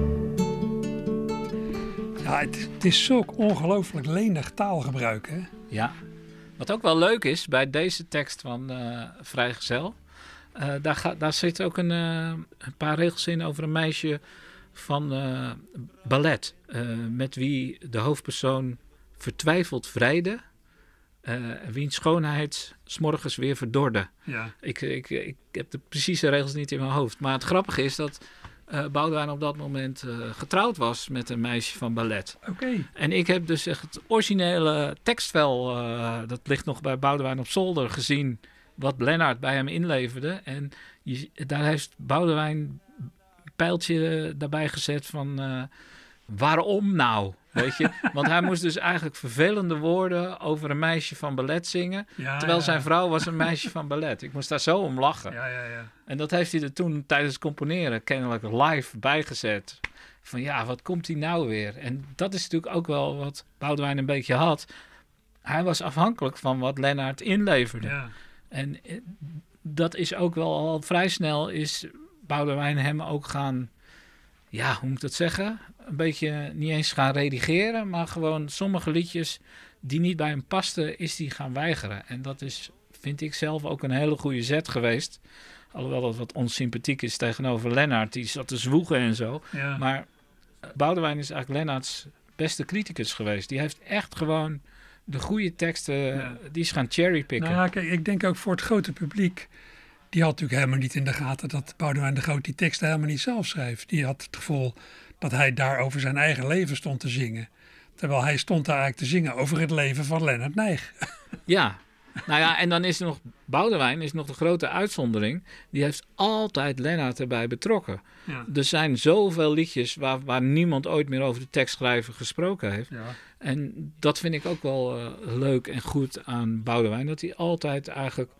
Ja, het, het is zulk ongelooflijk lenig taalgebruik, hè? Ja. Wat ook wel leuk is bij deze tekst van eh Vrijgezel. eh, daar, gaat, daar zit ook een, eh, een paar regels in over een meisje van ballet. met wie de hoofdpersoon vertwijfeld vrijde. wiens schoonheid s'morgens weer verdorde. Ja. Ik, ik, ik heb de precieze regels niet in mijn hoofd. Maar het grappige is dat eh Boudewijn op dat moment eh, getrouwd was met een meisje van ballet. Oké. En ik heb dus echt het originele tekstvel, eh, dat ligt nog bij Boudewijn op zolder, gezien wat Lennart bij hem inleverde. En je, daar heeft Boudewijn een pijltje daarbij gezet van waarom nou? Weet je? Want hij moest dus eigenlijk vervelende woorden over een meisje van ballet zingen. Ja, terwijl ja. zijn vrouw was een meisje van ballet. Ik moest daar zo om lachen. Ja, ja, ja. En dat heeft hij er toen tijdens het componeren kennelijk live bijgezet. Van ja, wat komt hij nou weer? En dat is natuurlijk ook wel wat Boudewijn een beetje had. Hij was afhankelijk van wat Lennart inleverde. Ja. En eh, dat is ook wel al vrij snel is Boudewijn hem ook gaan, ja, hoe moet ik dat zeggen? Een beetje niet eens gaan redigeren, maar gewoon sommige liedjes die niet bij hem pasten, is die gaan weigeren. En dat is, vind ik zelf, ook een hele goede zet geweest. Alhoewel dat wat onsympathiek is tegenover Lennart, die zat te zwoegen en zo. Ja. Maar Boudewijn is eigenlijk Lennarts beste criticus geweest. Die heeft echt gewoon de goede teksten, die is gaan cherrypicken. Nou kijk, ik denk ook voor het grote publiek. Die had natuurlijk helemaal niet in de gaten dat Boudewijn de Groot die teksten helemaal niet zelf schreef. Die had het gevoel dat hij daar over zijn eigen leven stond te zingen. Terwijl hij stond daar eigenlijk te zingen over het leven van Lennart Nijg. Ja, nou ja, en dan is er nog Boudewijn, is nog de grote uitzondering. Die heeft altijd Lennart erbij betrokken. Ja. Er zijn zoveel liedjes waar, waar niemand ooit meer over de tekstschrijver gesproken heeft. Ja. En dat vind ik ook wel eh, leuk en goed aan Boudewijn. Dat hij altijd eigenlijk...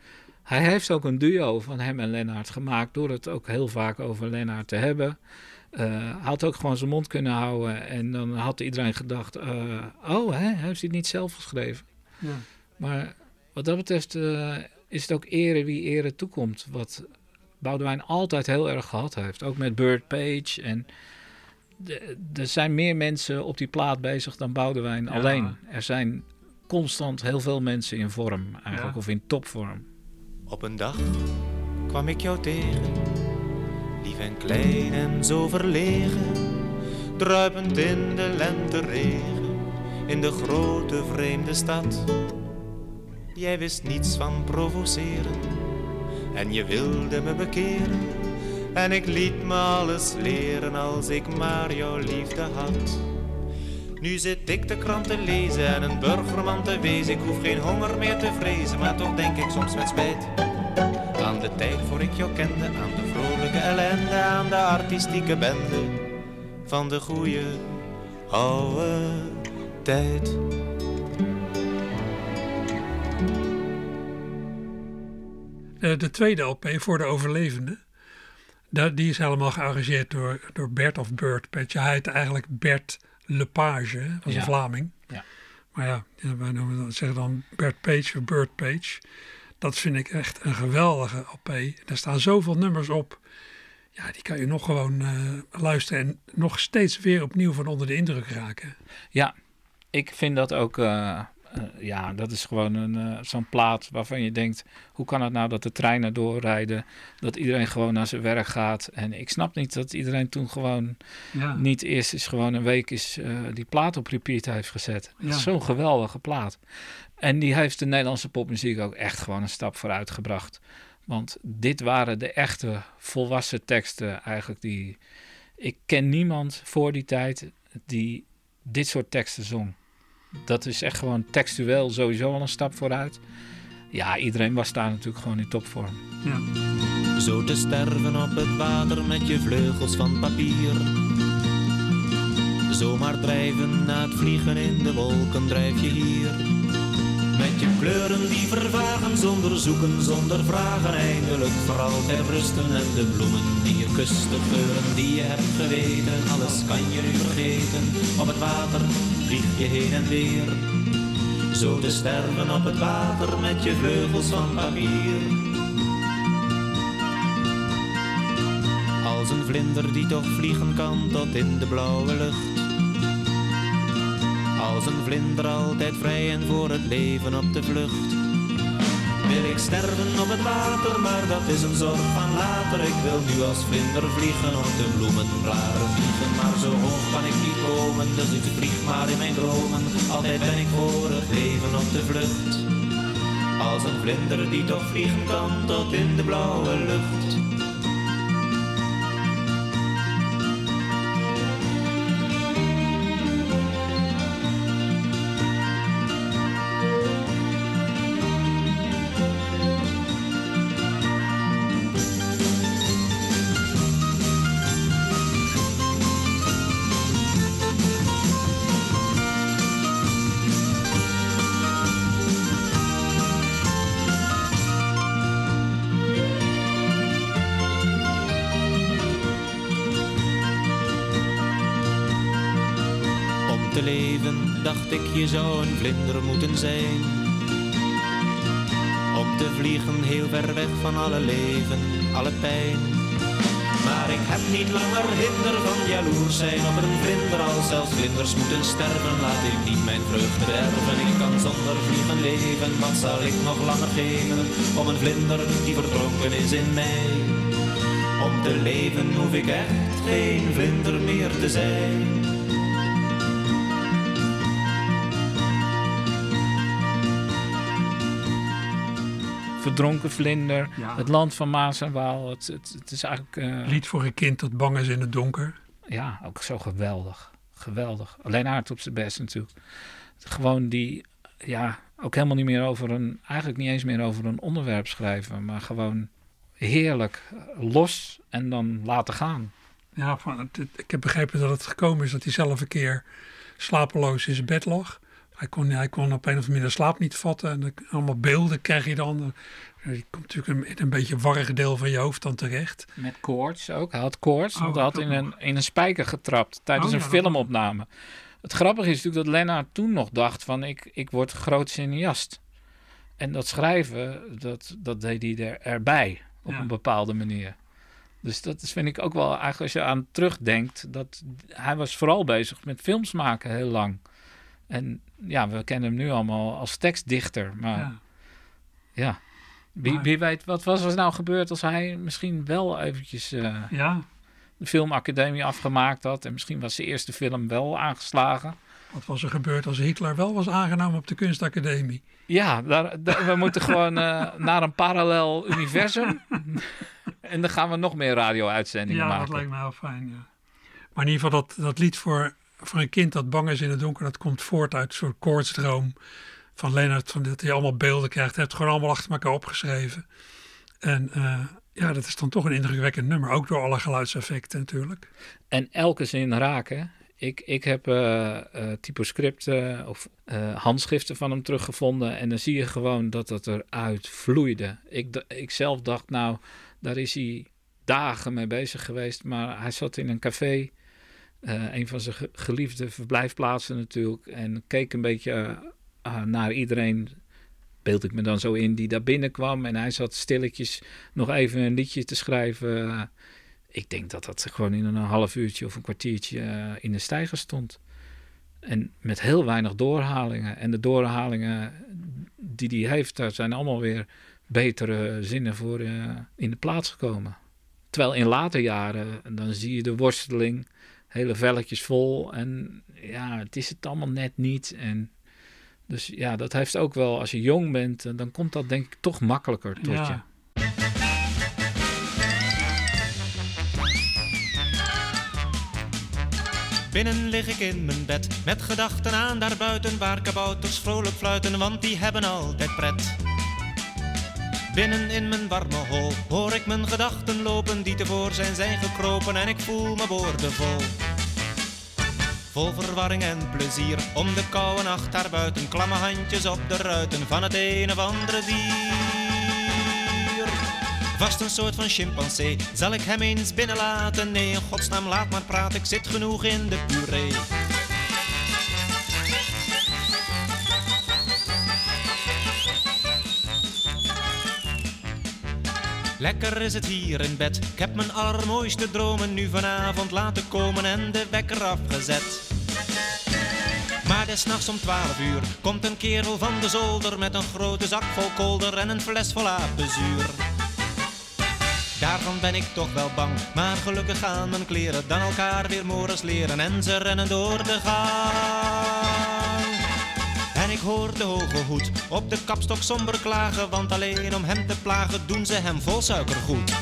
Hij heeft ook een duo van hem en Lennart gemaakt... door het ook heel vaak over Lennart te hebben. Eh, hij had ook gewoon zijn mond kunnen houden. En dan had iedereen gedacht... eh, oh, hè, heeft hij het niet zelf geschreven? Ja. Maar wat dat betreft eh, is het ook ere wie ere toekomt. Wat Boudewijn altijd heel erg gehad heeft. Ook met Burt Page. En de- er zijn meer mensen op die plaat bezig dan Boudewijn Ja. alleen. Er zijn constant heel veel mensen in vorm eigenlijk. Ja. Of in topvorm. Op een dag kwam ik jou tegen, lief en klein en zo verlegen, druipend in de lenteregen, in de grote vreemde stad. Jij wist niets van provoceren, en je wilde me bekeren, en ik liet me alles leren als ik maar jouw liefde had. Nu zit ik de krant te lezen en een burgerman te wezen. Ik hoef geen honger meer te vrezen, maar toch denk ik soms met spijt. Aan de tijd voor ik jou kende, aan de vrolijke ellende, aan de artistieke bende van de goeie oude tijd. De, de tweede LP voor de overlevenden. die is helemaal gearrangeerd door, door Bert of Bert Petje. Heette eigenlijk Bert Lepage, hè, was Ja. een Vlaming. Ja. Maar ja, wij noemen dat, zeggen dan Bert Page of Bert Page. Dat vind ik echt een geweldige LP. Er staan zoveel nummers op. Ja, die kan je nog gewoon eh, luisteren en nog steeds weer opnieuw van onder de indruk raken. Ja, ik vind dat ook. eh, ja, dat is gewoon een, eh, zo'n plaat waarvan je denkt: hoe kan het nou dat de treinen doorrijden? Dat iedereen gewoon naar zijn werk gaat. En ik snap niet dat iedereen toen gewoon Ja. niet eerst is gewoon een week is, eh, die plaat op repeat heeft gezet. Ja. Zo'n geweldige plaat. En die heeft de Nederlandse popmuziek ook echt gewoon een stap vooruit gebracht. Want dit waren de echte volwassen teksten eigenlijk die... Ik ken niemand voor die tijd die dit soort teksten zong. Dat is echt gewoon textueel sowieso al een stap vooruit. Ja, iedereen was daar natuurlijk gewoon in topvorm. Zo te sterven op het water met je vleugels van papier. Zomaar drijven na het vliegen in de wolken drijf je hier. Met je kleuren die vervagen zonder zoeken, zonder vragen. Eindelijk voor altijd rusten en de bloemen die je kust, de geuren die je hebt geweten. Alles kan je nu vergeten. Op het water vlieg je heen en weer. Zo te sterven op het water met je vleugels van papier. Als een vlinder die toch vliegen kan tot in de blauwe lucht. Als een vlinder altijd vrij en voor het leven op de vlucht. Wil ik sterven op het water, maar dat is een zorg van later. Ik wil nu als vlinder vliegen op de bloemenblaren vliegen. Maar zo hoog kan ik niet komen, dus ik vlieg maar in mijn dromen. Altijd ben ik voor het leven op de vlucht. Als een vlinder die toch vliegen kan tot in de blauwe lucht. Om te vliegen heel ver weg van alle leven, alle pijn. Maar ik heb niet langer hinder van jaloers zijn op een vlinder. Als zelfs vlinders moeten sterven, laat ik niet mijn vreugde derven. Ik kan zonder vliegen leven, wat zal ik nog langer geven? Om een vlinder die verdronken is in mij. Om te leven hoef ik echt geen vlinder meer te zijn. Verdronken vlinder, Ja. het land van Maas en Waal. Het, het, het is eigenlijk... eh, Lied voor een kind dat bang is in het donker. Ja, ook zo geweldig. Geweldig. Alleen Aard op zijn best natuurlijk. Gewoon die, ja, ook helemaal niet meer over een, eigenlijk niet eens meer over een onderwerp schrijven, maar gewoon heerlijk los en dan laten gaan. Ja, van, het- ik heb begrepen dat het gekomen is dat hij zelf een keer slapeloos in zijn bed lag. Hij kon, hij kon op een of andere manier de slaap niet vatten. En allemaal beelden krijg je dan. Je komt natuurlijk in een beetje warrig deel van je hoofd dan terecht. Met koorts ook. Hij had koorts, Oh, want hij had in een, in een spijker getrapt tijdens Oh, een ja, filmopname. Het grappige is natuurlijk dat Lennart toen nog dacht van ik, ik word groot cineast. En dat schrijven, dat, dat deed hij er, erbij op Ja. een bepaalde manier. Dus dat is, vind ik ook wel, eigenlijk als je aan terugdenkt, dat hij was vooral bezig met films maken heel lang. En ja, we kennen hem nu allemaal als tekstdichter, maar ja. Ja. Wie, wie weet, wat was er nou gebeurd als hij misschien wel eventjes eh, Ja, de filmacademie afgemaakt had. En misschien was zijn eerste film wel aangeslagen. wat was er gebeurd als Hitler wel was aangenomen op de kunstacademie? Ja, daar, daar- we moeten gewoon eh, naar een parallel universum. en dan gaan we nog meer radio-uitzendingen Ja, maken. dat lijkt me heel fijn. Ja. Maar in ieder geval, dat, dat lied voor, voor een kind dat bang is in het donker, dat komt voort uit een soort koortsdroom van Lennart. Van dat hij allemaal beelden krijgt. Hij heeft het gewoon allemaal achter elkaar opgeschreven. En eh, ja, dat is dan toch een indrukwekkend nummer. Ook door alle geluidseffecten natuurlijk. En elke zin raken. Ik, ik heb eh typoscripten of handschriften van hem teruggevonden. En dan zie je gewoon dat het eruit vloeide. Ik, ik zelf dacht, nou, daar is hij dagen mee bezig geweest. Maar hij zat in een café. Eh, een van zijn ge- geliefde verblijfplaatsen natuurlijk. En keek een beetje eh, ah, naar iedereen. Beeld ik me dan zo in die daar binnenkwam. En hij zat stilletjes nog even een liedje te schrijven. eh, ik denk dat dat gewoon in een half uurtje of een kwartiertje eh, in de stijger stond. En met heel weinig doorhalingen. En de doorhalingen die hij heeft, daar zijn allemaal weer betere zinnen voor eh, in de plaats gekomen. Terwijl in later jaren, dan zie je de worsteling, hele velletjes vol. En ja, het is het allemaal net niet. En dus ja, dat heeft ook wel, als je jong bent, eh, dan komt dat denk ik toch makkelijker tot Ja. je. Binnen lig ik in mijn bed, met gedachten aan daarbuiten waar kabouters vrolijk fluiten, want die hebben altijd pret. Binnen in mijn warme hol hoor ik mijn gedachten lopen die tevoorschijn zijn gekropen en ik voel me boordevol. Vol verwarring en plezier, om de koude nacht daarbuiten, klamme handjes op de ruiten van het een of andere dier. Vast een soort van chimpansee, zal ik hem eens binnenlaten? Nee, in godsnaam laat maar praten, ik zit genoeg in de puree. Lekker is het hier in bed, ik heb mijn allermooiste dromen nu vanavond laten komen en de wekker afgezet. Maar des nachts om twaalf uur komt een kerel van de zolder met een grote zak vol kolder en een fles vol apenzuur. Daarvan ben ik toch wel bang, maar gelukkig gaan mijn kleren dan elkaar weer morgens leren en ze rennen door de gang. Ik hoor de hoge hoed op de kapstok somber klagen, want alleen om hem te plagen doen ze hem vol suikergoed.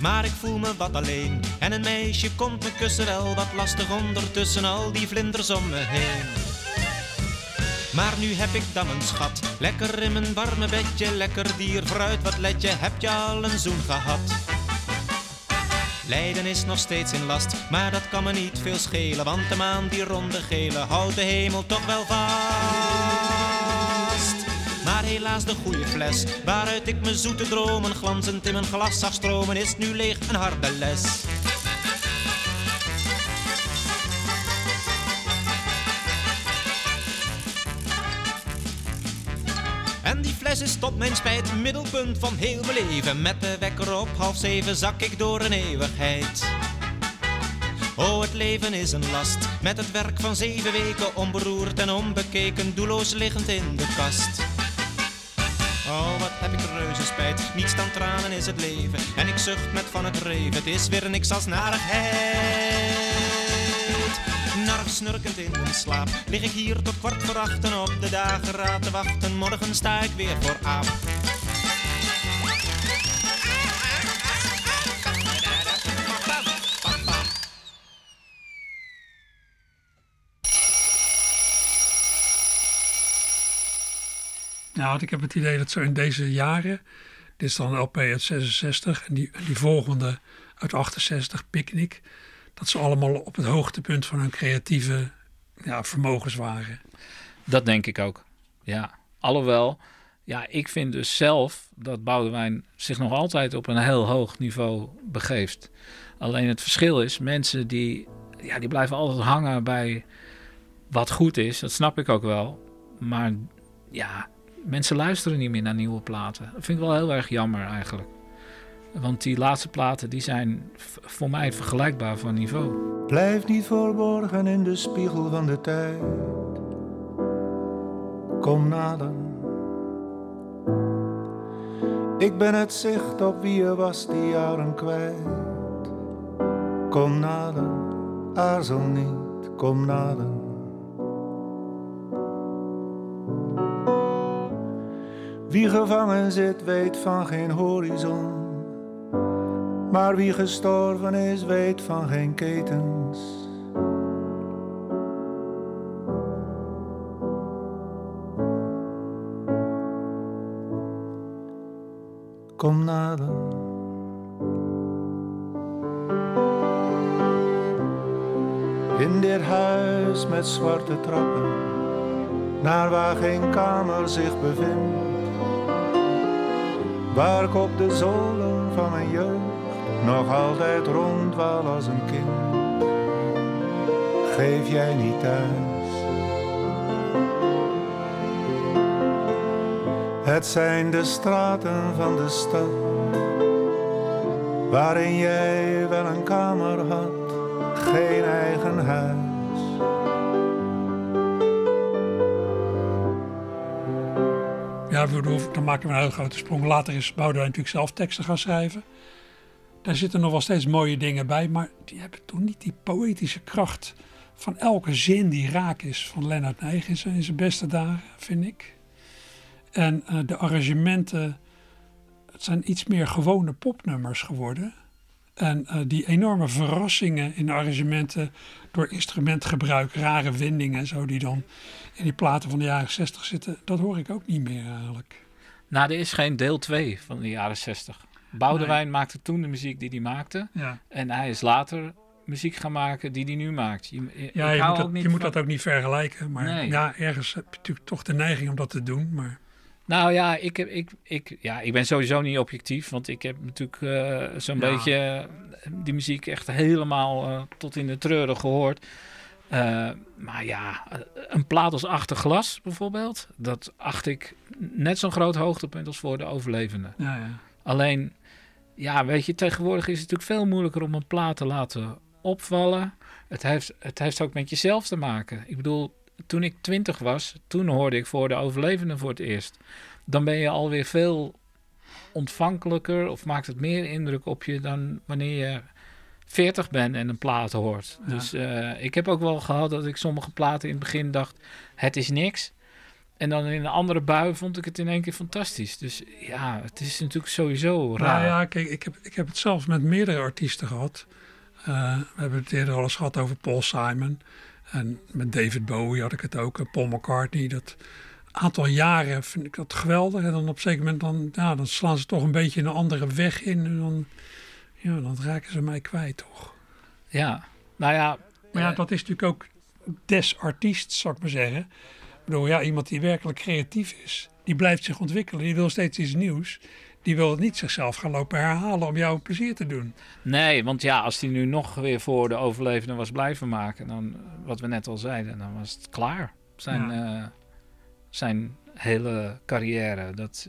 Maar ik voel me wat alleen en een meisje komt me kussen wel wat lastig ondertussen al die vlinders om me heen. Maar nu heb ik dan een schat, lekker in mijn warme bedje, lekker dier vooruit wat let je, heb je al een zoen gehad? Lijden is nog steeds in last, maar dat kan me niet veel schelen, want de maan die ronde gele houdt de hemel toch wel vast. Maar helaas de goede fles, waaruit ik mijn zoete dromen glanzend in mijn glas zag stromen, is nu leeg een harde les. Fles is tot mijn spijt middelpunt van heel mijn leven. Met de wekker op half zeven zak ik door een eeuwigheid. Oh, het leven is een last, met het werk van zeven weken onberoerd en onbekeken, doelloos liggend in de kast. Oh, wat heb ik reuze spijt, niets dan tranen is het leven. En ik zucht met van het reven, het is weer niks als narigheid. Narg snurkend in mijn slaap, lig ik hier tot kwart voor achten op de dageraad te wachten. Morgen sta ik weer voor aap. Nou, ik heb het idee dat zo in deze jaren, dit is dan LP uit 66 en die, die volgende uit 68, Picnic, dat ze allemaal op het hoogtepunt van hun creatieve ja, vermogens waren. Dat denk ik ook. Ja, alhoewel, ja, ik vind dus zelf dat Boudewijn zich nog altijd op een heel hoog niveau begeeft. Alleen het verschil is, mensen die, ja, die blijven altijd hangen bij wat goed is. Dat snap ik ook wel. Maar ja, mensen luisteren niet meer naar nieuwe platen. Dat vind ik wel heel erg jammer eigenlijk. Want die laatste platen die zijn voor mij vergelijkbaar van niveau. Blijf niet verborgen in de spiegel van de tijd. Kom nader. Ik ben het zicht op wie je was die jaren kwijt. Kom nader, aarzel niet, kom nader. Wie gevangen zit weet van geen horizon. Maar wie gestorven is, weet van geen ketens. Kom nader. In dit huis met zwarte trappen, naar waar geen kamer zich bevindt. Waar ik op de zolen van mijn jeugd nog altijd rondwaal als een kind. Geef jij niet thuis? Het zijn de straten van de stad, waarin jij wel een kamer had, geen eigen huis. Ja, dan maken we een hele grote sprong. Later is Boudewijn natuurlijk zelf teksten gaan schrijven. Daar zitten nog wel steeds mooie dingen bij, maar die hebben toen niet die poëtische kracht van elke zin die raak is van Lennart Nijg in zijn, in zijn beste dagen, vind ik. En eh, de arrangementen, het zijn iets meer gewone popnummers geworden. En eh, die enorme verrassingen in de arrangementen door instrumentgebruik, rare windingen en zo, die dan in die platen van de jaren 60 zitten, dat hoor ik ook niet meer eigenlijk. Nou, er is geen deel 2 van de jaren 60. Boudewijn maakte toen de muziek die hij maakte. Ja. En hij is later muziek gaan maken die hij nu maakt. Je, Ja, je, moet, dat, ook niet je moet dat ook niet vergelijken. Maar Nee. ja, ergens heb je natuurlijk toch de neiging om dat te doen. Maar Nou ja ik, heb, ik, ik, ja, ik ben sowieso niet objectief. Want ik heb natuurlijk eh, zo'n Ja. beetje eh, die muziek echt helemaal eh, tot in de treuren gehoord. Eh, maar ja, een plaat als Achter Glas bijvoorbeeld. Dat acht ik net zo'n groot hoogtepunt als voor de overlevenden. ja, ja. Alleen, ja, weet je, tegenwoordig is het natuurlijk veel moeilijker om een plaat te laten opvallen. Het heeft, het heeft ook met jezelf te maken. Ik bedoel, toen ik twintig was, toen hoorde ik voor de overlevenden voor het eerst. Dan ben je alweer veel ontvankelijker of maakt het meer indruk op je dan wanneer je 40 bent en een plaat hoort. Dus uh, ik heb ook wel gehad dat ik sommige platen in het begin dacht, het is niks. En dan in een andere bui vond ik het in één keer fantastisch. Dus ja, het is natuurlijk sowieso raar. Nou ja, kijk, ik heb, ik heb het zelfs met meerdere artiesten gehad. Uh, we hebben het eerder al eens gehad over Paul Simon. En met David Bowie had ik het ook. En Paul McCartney. Dat aantal jaren vind ik dat geweldig. En dan op een zeker moment dan, ja, dan slaan ze toch een beetje een andere weg in. En dan, ja, dan raken ze mij kwijt, toch? Ja, nou ja. Maar ja, dat is natuurlijk ook des artiest, zou ik maar zeggen. Bedoel, ja, iemand die werkelijk creatief is, die blijft zich ontwikkelen. Die wil steeds iets nieuws. Die wil niet zichzelf gaan lopen herhalen om jou een plezier te doen. Nee, want ja, als hij nu nog weer voor de overlevenden was blijven maken, dan, wat we net al zeiden, dan was het klaar. Zijn, ja. uh, zijn hele carrière. Dat,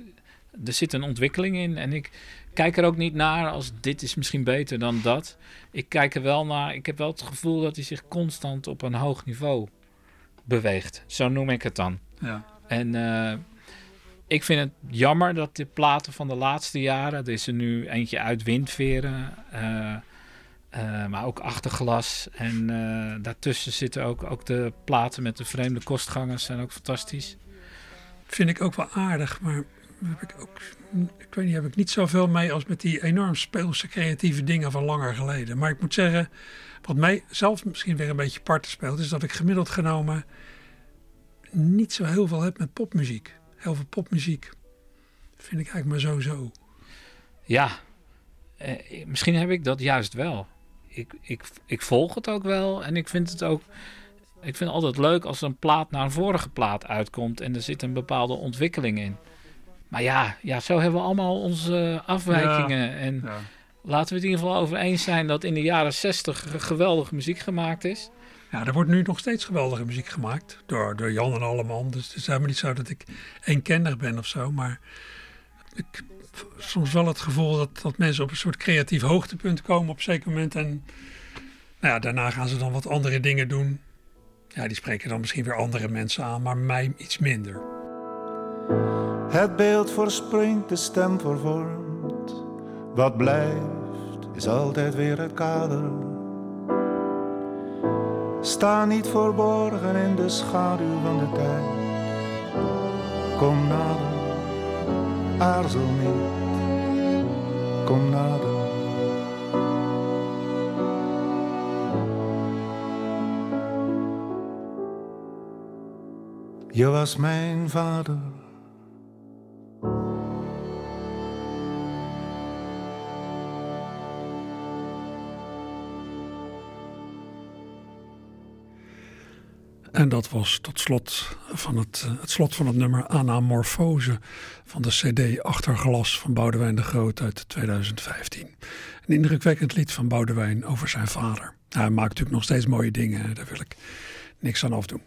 er zit een ontwikkeling in. En ik kijk er ook niet naar als dit is misschien beter dan dat. Ik kijk er wel naar. Ik heb wel het gevoel dat hij zich constant op een hoog niveau beweegt. Zo noem ik het dan. Ja. En uh, ik vind het jammer dat de platen van de laatste jaren. Er is er nu eentje uit Windveren. Uh, uh, maar ook achterglas. En daartussen zitten ook, ook de platen met de vreemde kostgangers. Zijn ook fantastisch vind ik ook wel aardig, maar heb ik ook, ik weet niet, heb ik niet zoveel mee als met die enorm speelse creatieve dingen van langer geleden. Maar ik moet zeggen, wat mij zelf misschien weer een beetje parten speelt, is dat ik gemiddeld genomen niet zo heel veel heb met popmuziek. Heel veel popmuziek vind ik eigenlijk maar zo-zo. Ja, eh, misschien heb ik dat juist wel. Ik, ik, ik volg het ook wel en ik vind het ook ik vind het altijd leuk als een plaat naar een vorige plaat uitkomt en er zit een bepaalde ontwikkeling in. Maar ja, ja zo hebben we allemaal onze afwijkingen. en ja. Laten we het in ieder geval over eens zijn dat in de jaren 60 geweldige muziek gemaakt is. Ja, er wordt nu nog steeds geweldige muziek gemaakt door, door Jan en Alleman. Dus het is helemaal niet zo dat ik eenkennig ben of zo. Maar ik heb soms wel het gevoel dat, dat mensen op een soort creatief hoogtepunt komen op een zeker moment. En nou ja, daarna gaan ze dan wat andere dingen doen. Ja, die spreken dan misschien weer andere mensen aan, maar mij iets minder. Het beeld verspringt, de stem vervormt. Wat blijft is altijd weer het kader. Sta niet verborgen in de schaduw van de tijd. Kom nader, aarzel niet. Kom nader. Je was mijn vader. En dat was tot slot van het, het slot van het nummer Anamorfose van de CD Achterglas van Boudewijn de Groot uit 2015. Een indrukwekkend lied van Boudewijn over zijn vader. Hij maakt natuurlijk nog steeds mooie dingen, daar wil ik niks aan afdoen.